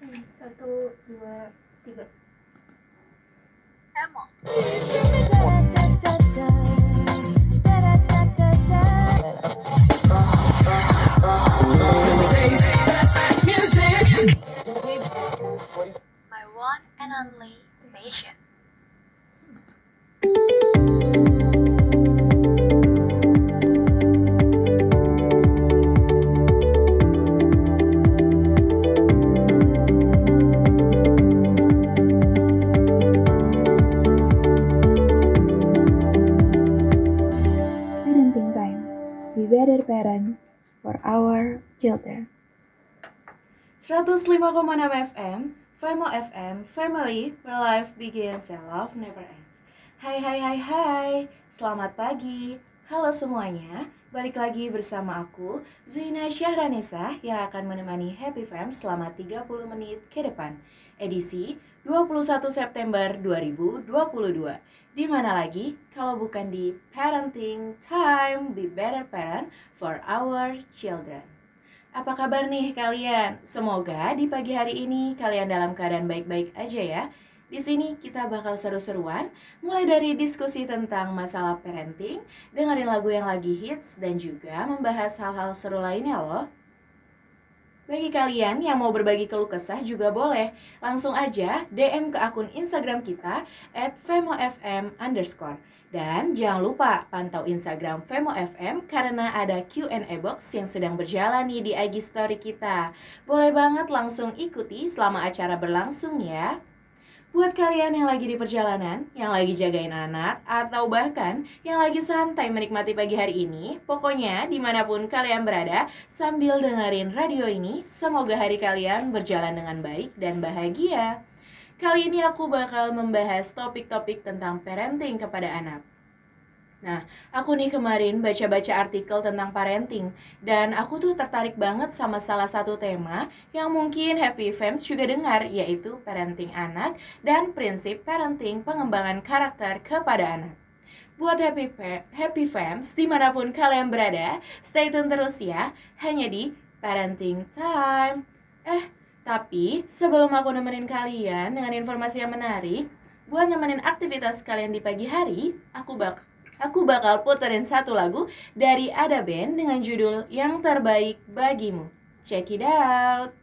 Satu, dua, tiga. Emo. My one and only station. Better parent for our children. 105,6 FM, Femo FM, Family, where life begins and love never ends. Hai hai hai hai, selamat pagi. Halo semuanya, balik lagi bersama aku, Zuina Syahranesa yang akan menemani Happy Fam selama 30 menit ke depan. Edisi 21 September 2022. Di mana lagi kalau bukan di Parenting Time, Be Better Parent for Our Children. Apa kabar nih kalian? Semoga di pagi hari ini kalian dalam keadaan baik-baik aja ya. Di sini kita bakal seru-seruan, mulai dari diskusi tentang masalah parenting, dengerin lagu yang lagi hits, dan juga membahas hal-hal seru lainnya loh. Bagi kalian yang mau berbagi keluh kesah juga boleh, langsung aja DM ke akun Instagram kita at femofm underscore. Dan jangan lupa pantau Instagram Femo FM karena ada Q&A box yang sedang berjalan nih di IG story kita. Boleh banget langsung ikuti selama acara berlangsung ya. Buat kalian yang lagi di perjalanan, yang lagi jagain anak, atau bahkan yang lagi santai menikmati pagi hari ini, pokoknya di mana pun kalian berada, sambil dengerin radio ini, semoga hari kalian berjalan dengan baik dan bahagia. Kali ini aku bakal membahas topik-topik tentang parenting kepada anak. Nah, aku nih kemarin baca-baca artikel tentang parenting dan aku tuh tertarik banget sama salah satu tema yang mungkin Happy Fams juga dengar yaitu parenting anak dan prinsip parenting pengembangan karakter kepada anak. Buat Happy, Fa- Happy Fams di mana pun kalian berada, stay tune terus ya, hanya di Parenting Time. Eh, tapi sebelum aku nemenin kalian dengan informasi yang menarik, buat nemenin aktivitas kalian di pagi hari, aku bak aku bakal puterin satu lagu dari Ada Band dengan judul Yang Terbaik Bagimu. Check it out.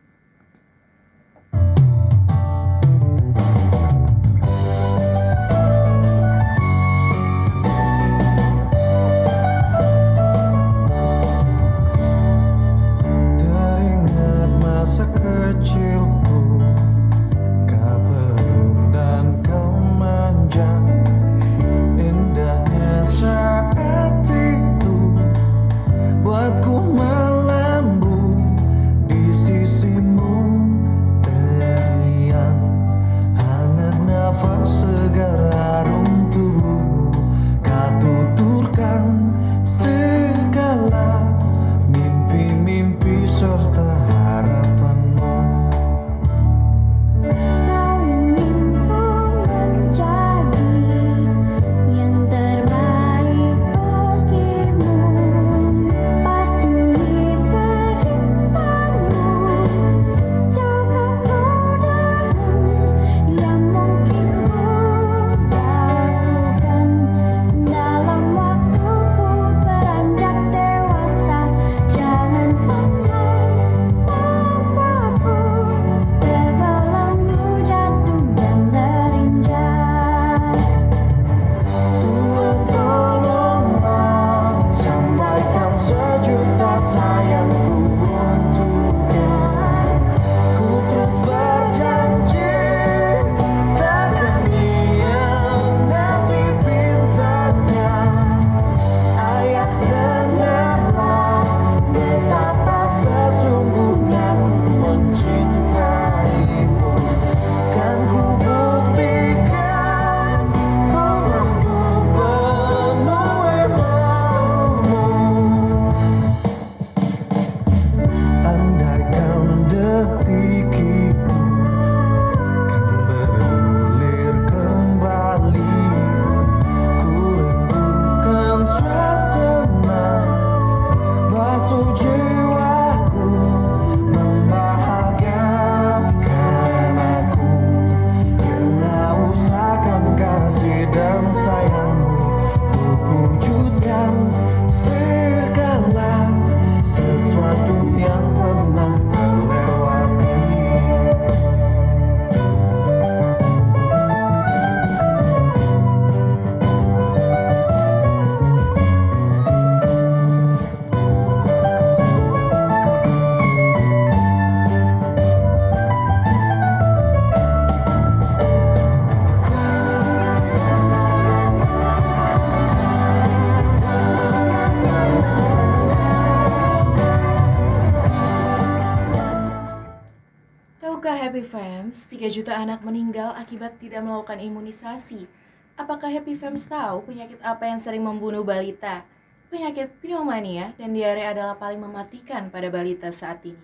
Akibat tidak melakukan imunisasi. Apakah Happy Fams tahu penyakit apa yang sering membunuh balita? Penyakit pneumonia dan diare adalah paling mematikan pada balita saat ini.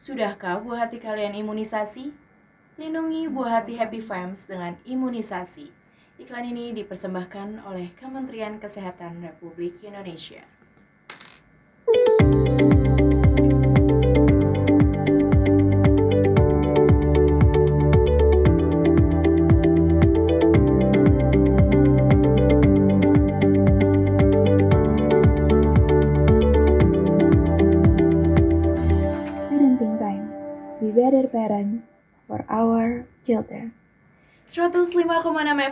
Sudahkah buah hati kalian imunisasi? Lindungi buah hati Happy Fams dengan imunisasi. Iklan ini dipersembahkan oleh Kementerian Kesehatan Republik Indonesia. Children. 105,6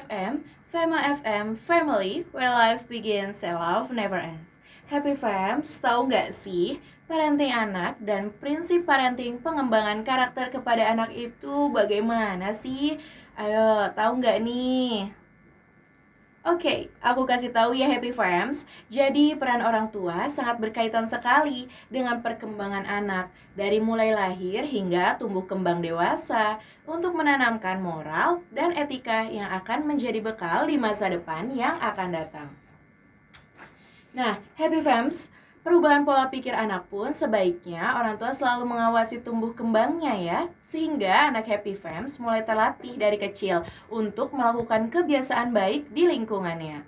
FM, Fema FM, Family, where life begins and love never ends. Happy Fams, tahu nggak sih, parenting anak dan prinsip parenting pengembangan karakter kepada anak itu bagaimana sih? Ayo, tahu nggak nih? Oke, aku kasih tahu ya Happy Fams. Jadi peran orang tua sangat berkaitan sekali dengan perkembangan anak dari mulai lahir hingga tumbuh kembang dewasa untuk menanamkan moral dan etika yang akan menjadi bekal di masa depan yang akan datang. Nah, Happy Fams, perubahan pola pikir anak pun sebaiknya orang tua selalu mengawasi tumbuh kembangnya ya, sehingga anak Happy Fams mulai terlatih dari kecil untuk melakukan kebiasaan baik di lingkungannya.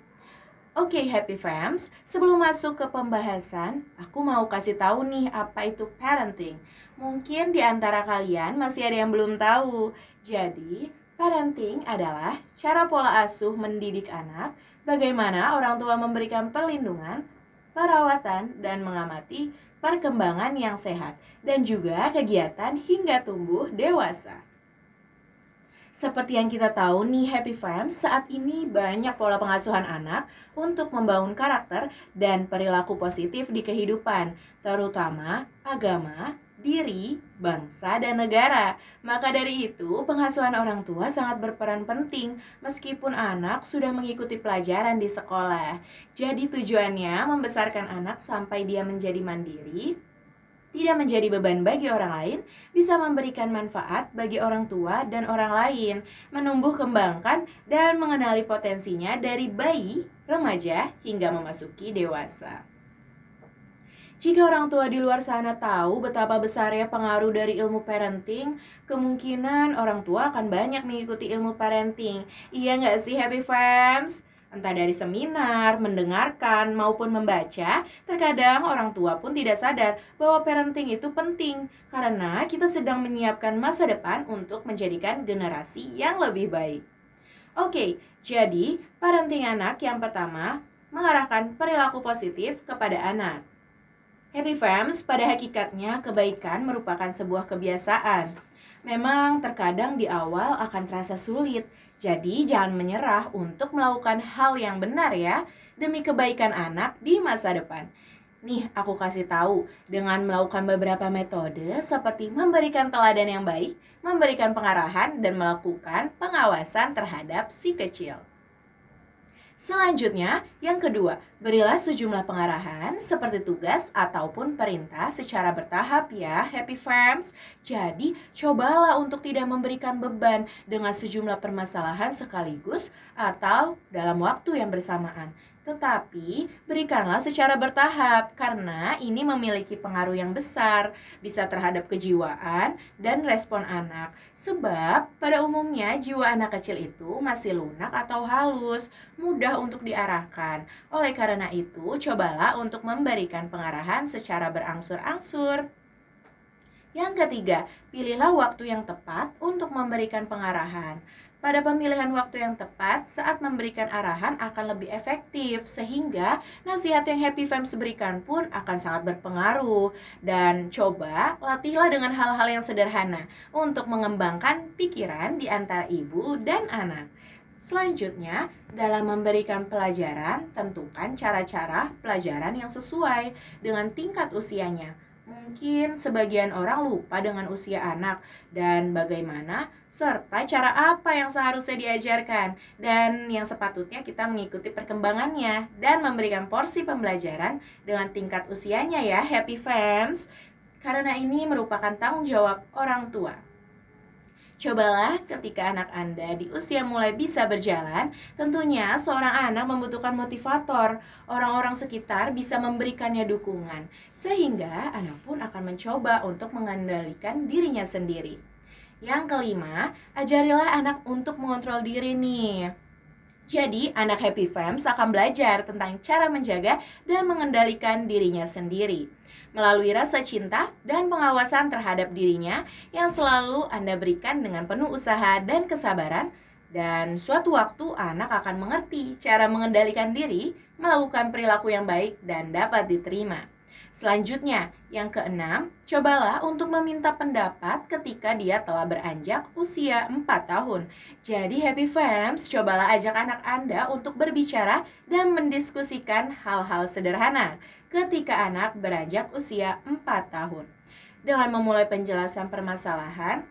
Oke Happy Fams, sebelum masuk ke pembahasan, aku mau kasih tahu nih apa itu parenting. Mungkin di antara kalian masih ada yang belum tahu. Jadi, parenting adalah cara pola asuh mendidik anak, bagaimana orang tua memberikan perlindungan, perawatan, dan mengamati perkembangan yang sehat, dan juga kegiatan hingga tumbuh dewasa. Seperti yang kita tahu nih Happy Fams, saat ini banyak pola pengasuhan anak untuk membangun karakter dan perilaku positif di kehidupan, terutama agama, diri, bangsa, dan negara. Maka dari itu, pengasuhan orang tua sangat berperan penting meskipun anak sudah mengikuti pelajaran di sekolah. Jadi tujuannya membesarkan anak sampai dia menjadi mandiri, tidak menjadi beban bagi orang lain, bisa memberikan manfaat bagi orang tua dan orang lain, menumbuh kembangkan dan mengenali potensinya dari bayi, remaja, hingga memasuki dewasa. Jika orang tua di luar sana tahu betapa besarnya pengaruh dari ilmu parenting, kemungkinan orang tua akan banyak mengikuti ilmu parenting. Iya nggak sih Happy Fams? Entah dari seminar, mendengarkan, maupun membaca, terkadang orang tua pun tidak sadar bahwa parenting itu penting karena kita sedang menyiapkan masa depan untuk menjadikan generasi yang lebih baik. Oke, jadi parenting anak yang pertama mengarahkan perilaku positif kepada anak. Happy Fams, pada hakikatnya kebaikan merupakan sebuah kebiasaan. Memang terkadang di awal akan terasa sulit, jadi jangan menyerah untuk melakukan hal yang benar ya, demi kebaikan anak di masa depan. Nih, aku kasih tahu dengan melakukan beberapa metode seperti memberikan teladan yang baik, memberikan pengarahan, dan melakukan pengawasan terhadap si kecil. Selanjutnya, yang kedua, berilah sejumlah pengarahan seperti tugas ataupun perintah secara bertahap ya, Happy Farms. Jadi, cobalah untuk tidak memberikan beban dengan sejumlah permasalahan sekaligus atau dalam waktu yang bersamaan. Tetapi berikanlah secara bertahap karena ini memiliki pengaruh yang besar bisa terhadap kejiwaan dan respon anak. Sebab pada umumnya jiwa anak kecil itu masih lunak atau halus, mudah untuk diarahkan. Oleh karena itu, cobalah untuk memberikan pengarahan secara berangsur-angsur. Yang ketiga, pilihlah waktu yang tepat untuk memberikan pengarahan. Pada pemilihan waktu yang tepat saat memberikan arahan akan lebih efektif sehingga nasihat yang Happy Fams berikan pun akan sangat berpengaruh dan coba latihlah dengan hal-hal yang sederhana untuk mengembangkan pikiran di antara ibu dan anak. Selanjutnya, dalam memberikan pelajaran, tentukan cara-cara pelajaran yang sesuai dengan tingkat usianya. Mungkin sebagian orang lupa dengan usia anak. Dan bagaimana? Serta cara apa yang seharusnya diajarkan. Dan yang sepatutnya kita mengikuti perkembangannya. Dan memberikan porsi pembelajaran dengan tingkat usianya ya Happy Fans. Karena ini merupakan tanggung jawab orang tua. Cobalah ketika anak Anda di usia mulai bisa berjalan, tentunya seorang anak membutuhkan motivator. Orang-orang sekitar bisa memberikannya dukungan, sehingga anak pun akan mencoba untuk mengendalikan dirinya sendiri. Yang kelima, ajarilah anak untuk mengontrol diri nih. Jadi, anak Happy Fams akan belajar tentang cara menjaga dan mengendalikan dirinya sendiri melalui rasa cinta dan pengawasan terhadap dirinya yang selalu Anda berikan dengan penuh usaha dan kesabaran. Dan suatu waktu anak akan mengerti cara mengendalikan diri, melakukan perilaku yang baik dan dapat diterima. Selanjutnya, yang keenam, cobalah untuk meminta pendapat ketika dia telah beranjak usia 4 tahun. Jadi Happy Fams, cobalah ajak anak Anda untuk berbicara dan mendiskusikan hal-hal sederhana ketika anak beranjak usia 4 tahun. Dengan memulai penjelasan permasalahan,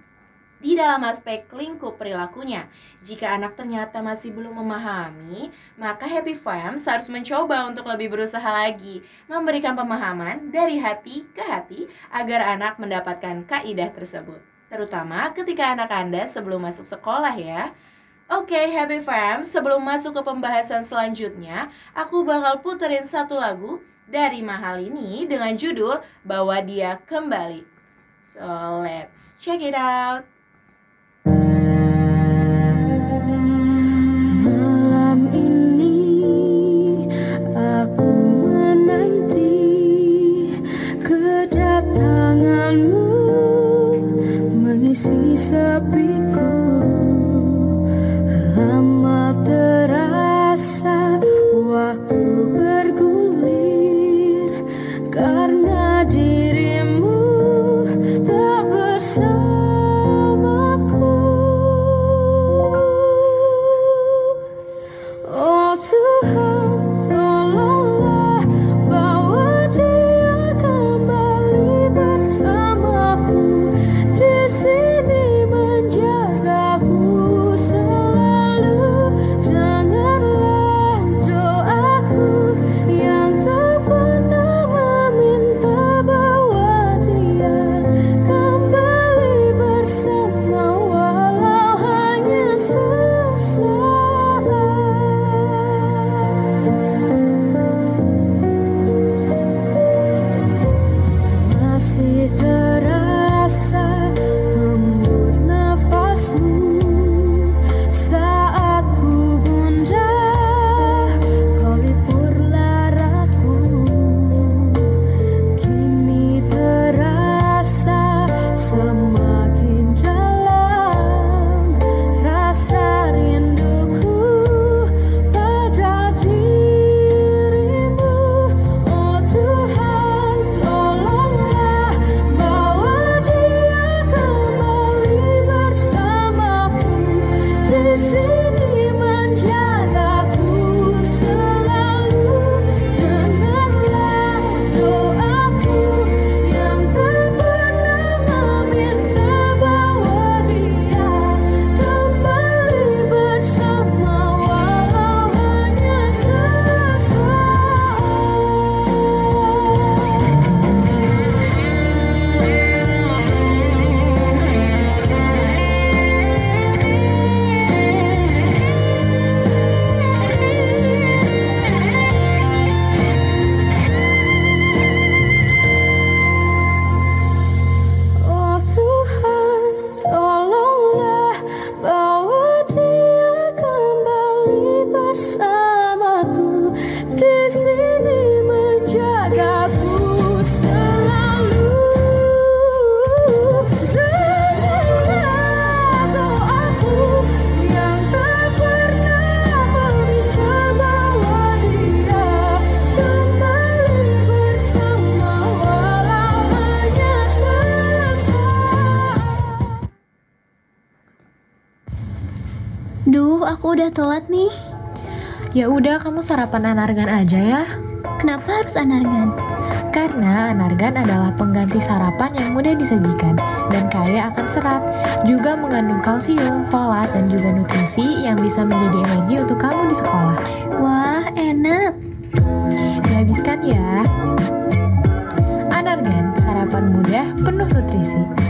di dalam aspek lingkup perilakunya. Jika anak ternyata masih belum memahami, maka Happy Fams harus mencoba untuk lebih berusaha lagi, memberikan pemahaman dari hati ke hati agar anak mendapatkan kaidah tersebut. Terutama ketika anak Anda sebelum masuk sekolah ya. Oke, Happy Fams, sebelum masuk ke pembahasan selanjutnya, aku bakal puterin satu lagu dari Mahal ini dengan judul Bawa Dia Kembali. So, let's check it out. may sisapit Ya udah kamu sarapan anargan aja ya. Kenapa harus anargan? Karena anargan adalah pengganti sarapan yang mudah disajikan dan kaya akan serat, juga mengandung kalsium, folat, dan juga nutrisi yang bisa menjadi energi untuk kamu di sekolah. Wah, enak. Dihabiskan ya. Anargan, sarapan mudah penuh nutrisi.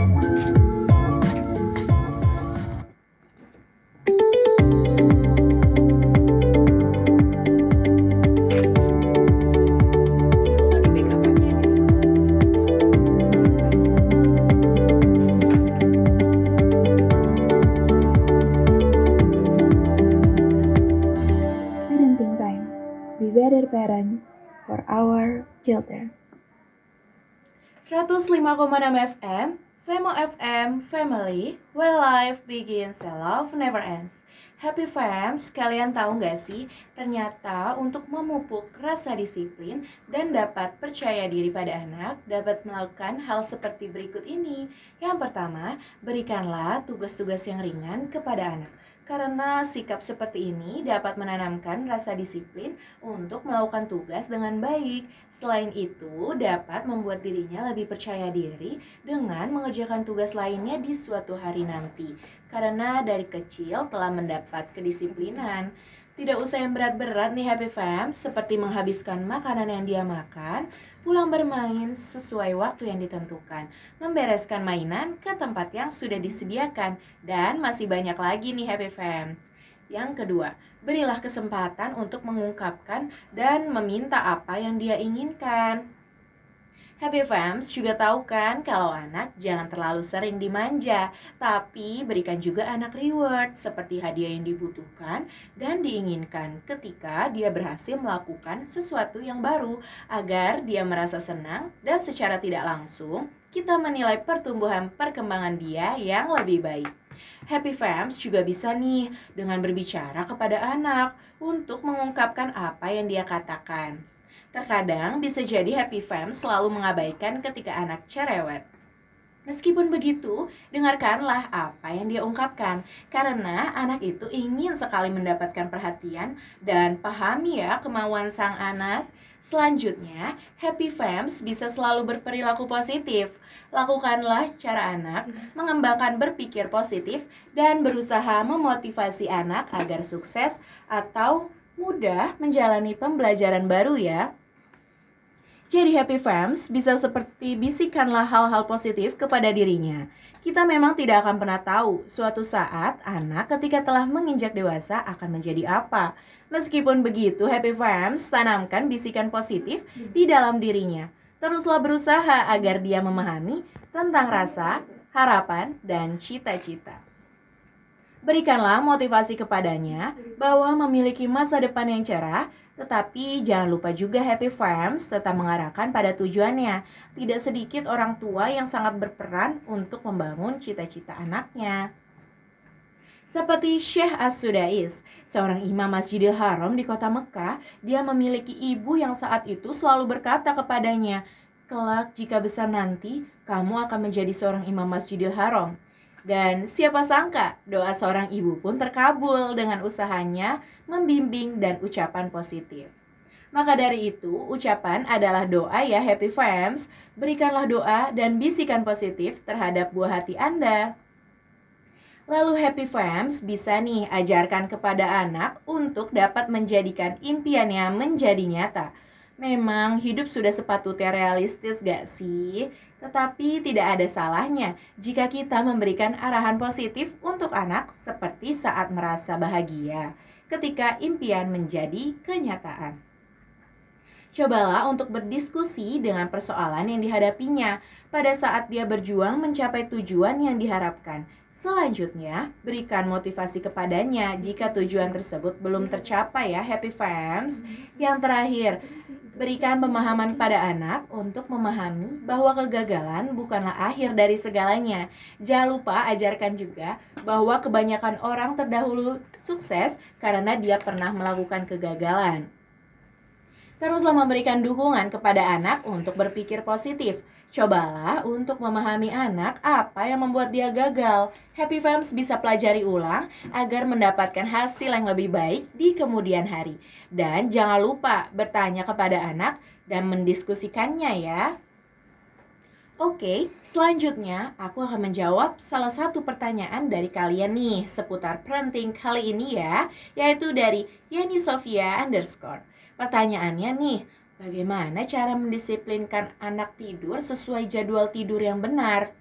105,6 FM, Femo FM, Family, where life begins and love never ends. Happy Fams, kalian tahu nggak sih, ternyata untuk memupuk rasa disiplin dan dapat percaya diri pada anak, dapat melakukan hal seperti berikut ini. Yang pertama, berikanlah tugas-tugas yang ringan kepada anak. Karena sikap seperti ini dapat menanamkan rasa disiplin untuk melakukan tugas dengan baik. Selain itu, dapat membuat dirinya lebih percaya diri dengan mengerjakan tugas lainnya di suatu hari nanti. Karena dari kecil telah mendapat kedisiplinan. Tidak usah yang berat-berat nih Happy Fam, seperti menghabiskan makanan yang dia makan, pulang bermain sesuai waktu yang ditentukan, membereskan mainan ke tempat yang sudah disediakan, dan masih banyak lagi nih Happy Fam. Yang kedua, berilah kesempatan untuk mengungkapkan dan meminta apa yang dia inginkan. Happy Fams juga tahu kan kalau anak jangan terlalu sering dimanja, tapi berikan juga anak reward seperti hadiah yang dibutuhkan dan diinginkan ketika dia berhasil melakukan sesuatu yang baru agar dia merasa senang dan secara tidak langsung kita menilai pertumbuhan perkembangan dia yang lebih baik. Happy Fams juga bisa nih dengan berbicara kepada anak untuk mengungkapkan apa yang dia katakan. Terkadang bisa jadi Happy Fam selalu mengabaikan ketika anak cerewet. Meskipun begitu, dengarkanlah apa yang dia ungkapkan, karena anak itu ingin sekali mendapatkan perhatian dan pahami ya kemauan sang anak. Selanjutnya, Happy Fams bisa selalu berperilaku positif. Lakukanlah cara anak mengembangkan berpikir positif dan berusaha memotivasi anak agar sukses atau mudah menjalani pembelajaran baru ya. Jadi Happy Fams bisa seperti bisikanlah hal-hal positif kepada dirinya. Kita memang tidak akan pernah tahu suatu saat anak ketika telah menginjak dewasa akan menjadi apa. Meskipun begitu, Happy Fams tanamkan bisikan positif di dalam dirinya. Teruslah berusaha agar dia memahami tentang rasa, harapan, dan cita-cita. Berikanlah motivasi kepadanya bahwa memiliki masa depan yang cerah tetapi jangan lupa juga Happy Farms tetap mengarahkan pada tujuannya. Tidak sedikit orang tua yang sangat berperan untuk membangun cita-cita anaknya. Seperti Syekh As-Sudais, seorang imam Masjidil Haram di kota Mekah, dia memiliki ibu yang saat itu selalu berkata kepadanya, Kelak jika besar nanti, kamu akan menjadi seorang imam Masjidil Haram. Dan siapa sangka doa seorang ibu pun terkabul dengan usahanya membimbing dan ucapan positif. Maka dari itu, ucapan adalah doa ya Happy Fams. Berikanlah doa dan bisikan positif terhadap buah hati Anda. Lalu Happy Fams bisa nih ajarkan kepada anak untuk dapat menjadikan impiannya menjadi nyata. Memang hidup sudah sepatutnya realistis gak sih? Tetapi tidak ada salahnya jika kita memberikan arahan positif untuk anak seperti saat merasa bahagia ketika impian menjadi kenyataan. Cobalah untuk berdiskusi dengan persoalan yang dihadapinya pada saat dia berjuang mencapai tujuan yang diharapkan. Selanjutnya, berikan motivasi kepadanya jika tujuan tersebut belum tercapai ya Happy Fams. Yang terakhir, Berikan pemahaman pada anak untuk memahami bahwa kegagalan bukanlah akhir dari segalanya. Jangan lupa ajarkan juga bahwa kebanyakan orang terdahulu sukses karena dia pernah melakukan kegagalan. Teruslah memberikan dukungan kepada anak untuk berpikir positif. Cobalah untuk memahami anak apa yang membuat dia gagal. Happy Fams bisa pelajari ulang agar mendapatkan hasil yang lebih baik di kemudian hari. Dan jangan lupa bertanya kepada anak dan mendiskusikannya ya. Oke, selanjutnya aku akan menjawab salah satu pertanyaan dari kalian nih seputar parenting kali ini ya, yaitu dari Yani Sofia underscore. Pertanyaannya nih, Bagaimana cara mendisiplinkan anak tidur sesuai jadwal tidur yang benar?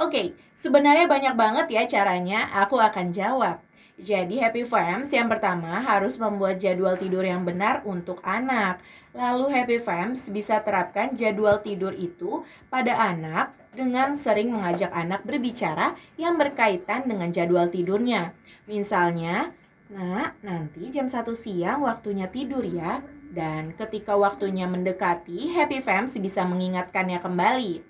Oke, sebenarnya banyak banget ya caranya, aku akan jawab. Jadi Happy Fams yang pertama harus membuat jadwal tidur yang benar untuk anak. Lalu Happy Fams bisa terapkan jadwal tidur itu pada anak dengan sering mengajak anak berbicara yang berkaitan dengan jadwal tidurnya. Misalnya, Nah, nanti jam 1 siang waktunya tidur ya. Dan ketika waktunya mendekati, Happy Fams bisa mengingatkannya kembali.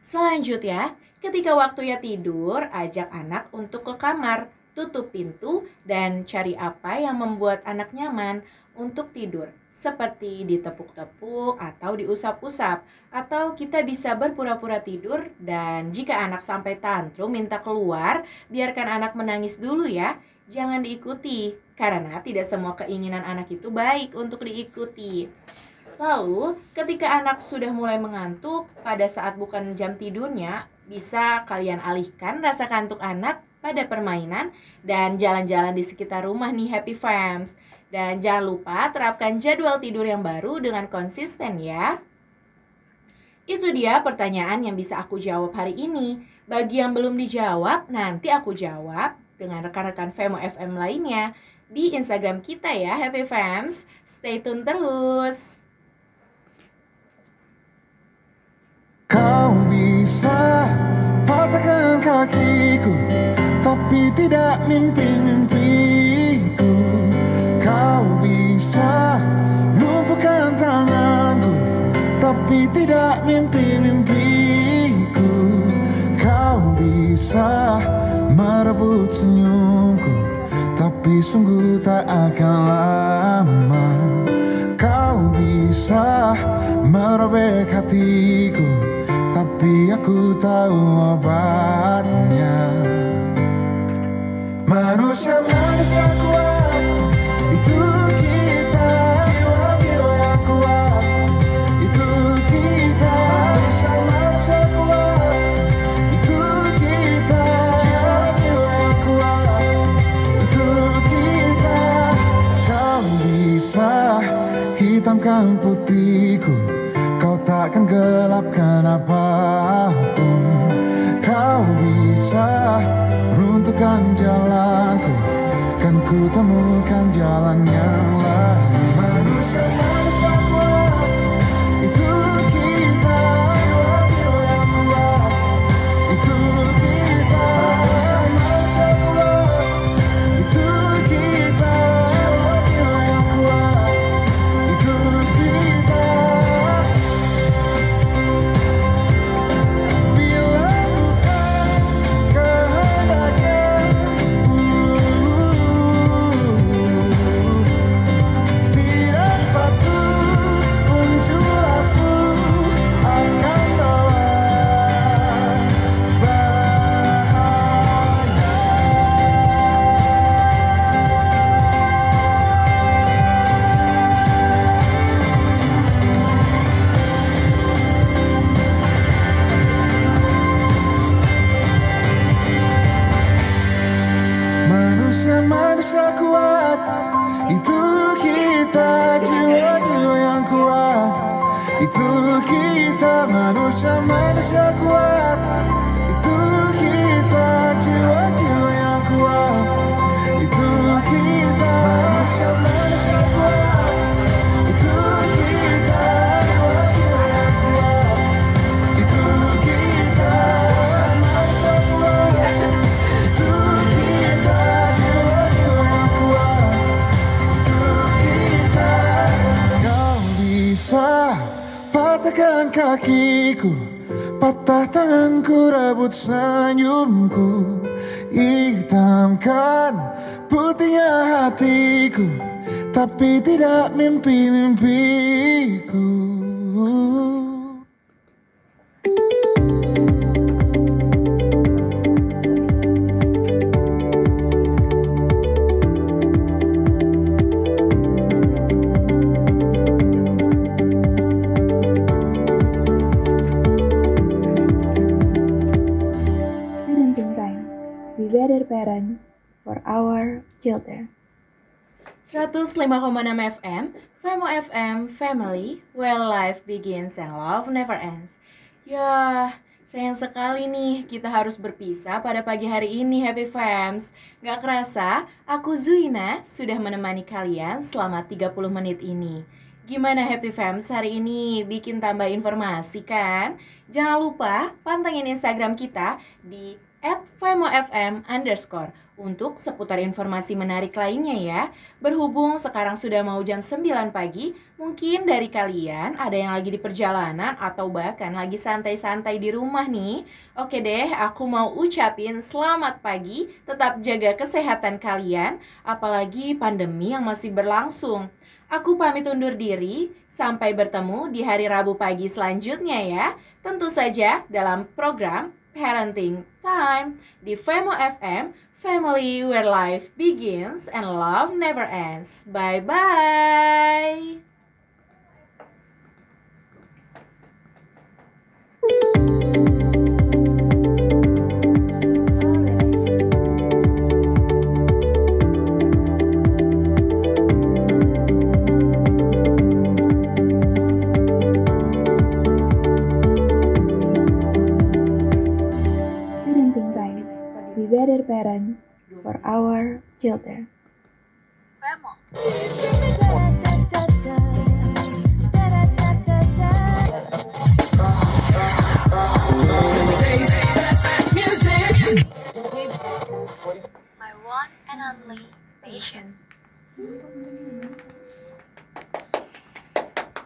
Selanjutnya, ketika waktunya tidur, ajak anak untuk ke kamar, tutup pintu, dan cari apa yang membuat anak nyaman untuk tidur, seperti ditepuk-tepuk atau diusap-usap, atau kita bisa berpura-pura tidur. Dan jika anak sampai tantrum minta keluar, biarkan anak menangis dulu ya jangan diikuti karena tidak semua keinginan anak itu baik untuk diikuti. Lalu, ketika anak sudah mulai mengantuk pada saat bukan jam tidurnya, bisa kalian alihkan rasa kantuk anak pada permainan dan jalan-jalan di sekitar rumah nih Happy Fams. Dan jangan lupa terapkan jadwal tidur yang baru dengan konsisten ya. Itu dia pertanyaan yang bisa aku jawab hari ini. Bagi yang belum dijawab, nanti aku jawab dengan rekan-rekan Femo FM lainnya di Instagram kita ya, Happy Fans. Stay tune terus. Kau bisa patahkan kakiku Tapi tidak mimpi-mimpiku Kau bisa lumpuhkan tanganku Tapi tidak mimpi-mimpiku Kau bisa merebut senyumku Tapi sungguh tak akan lama Kau bisa merobek hatiku. Tapi aku tahu obatnya. Manusia manusia kuat Itu hitamkan putihku Kau takkan gelapkan apa pun. Kau bisa runtuhkan jalanku Kan ku temukan jalan patahkan kakiku Patah tanganku rebut senyumku. Hitamkan putihnya hatiku Tapi tidak mimpi-mimpiku parent for our children. 105,6 FM, Femo FM, Family, where life begins and love never ends. Ya, sayang sekali nih kita harus berpisah pada pagi hari ini, Happy Fams. Gak kerasa, aku Zuina sudah menemani kalian selama 30 menit ini. Gimana Happy Fams hari ini? Bikin tambah informasi kan? Jangan lupa pantengin Instagram kita di at FemoFM underscore untuk seputar informasi menarik lainnya ya. Berhubung sekarang sudah mau jam 9 pagi, mungkin dari kalian ada yang lagi di perjalanan atau bahkan lagi santai-santai di rumah nih. Oke deh, aku mau ucapin selamat pagi, tetap jaga kesehatan kalian, apalagi pandemi yang masih berlangsung. Aku pamit undur diri, sampai bertemu di hari Rabu pagi selanjutnya ya. Tentu saja dalam program Parenting Time di Femo FM, Family where life begins and love never ends. Bye bye. Parenting better parent for our children. My one and only station.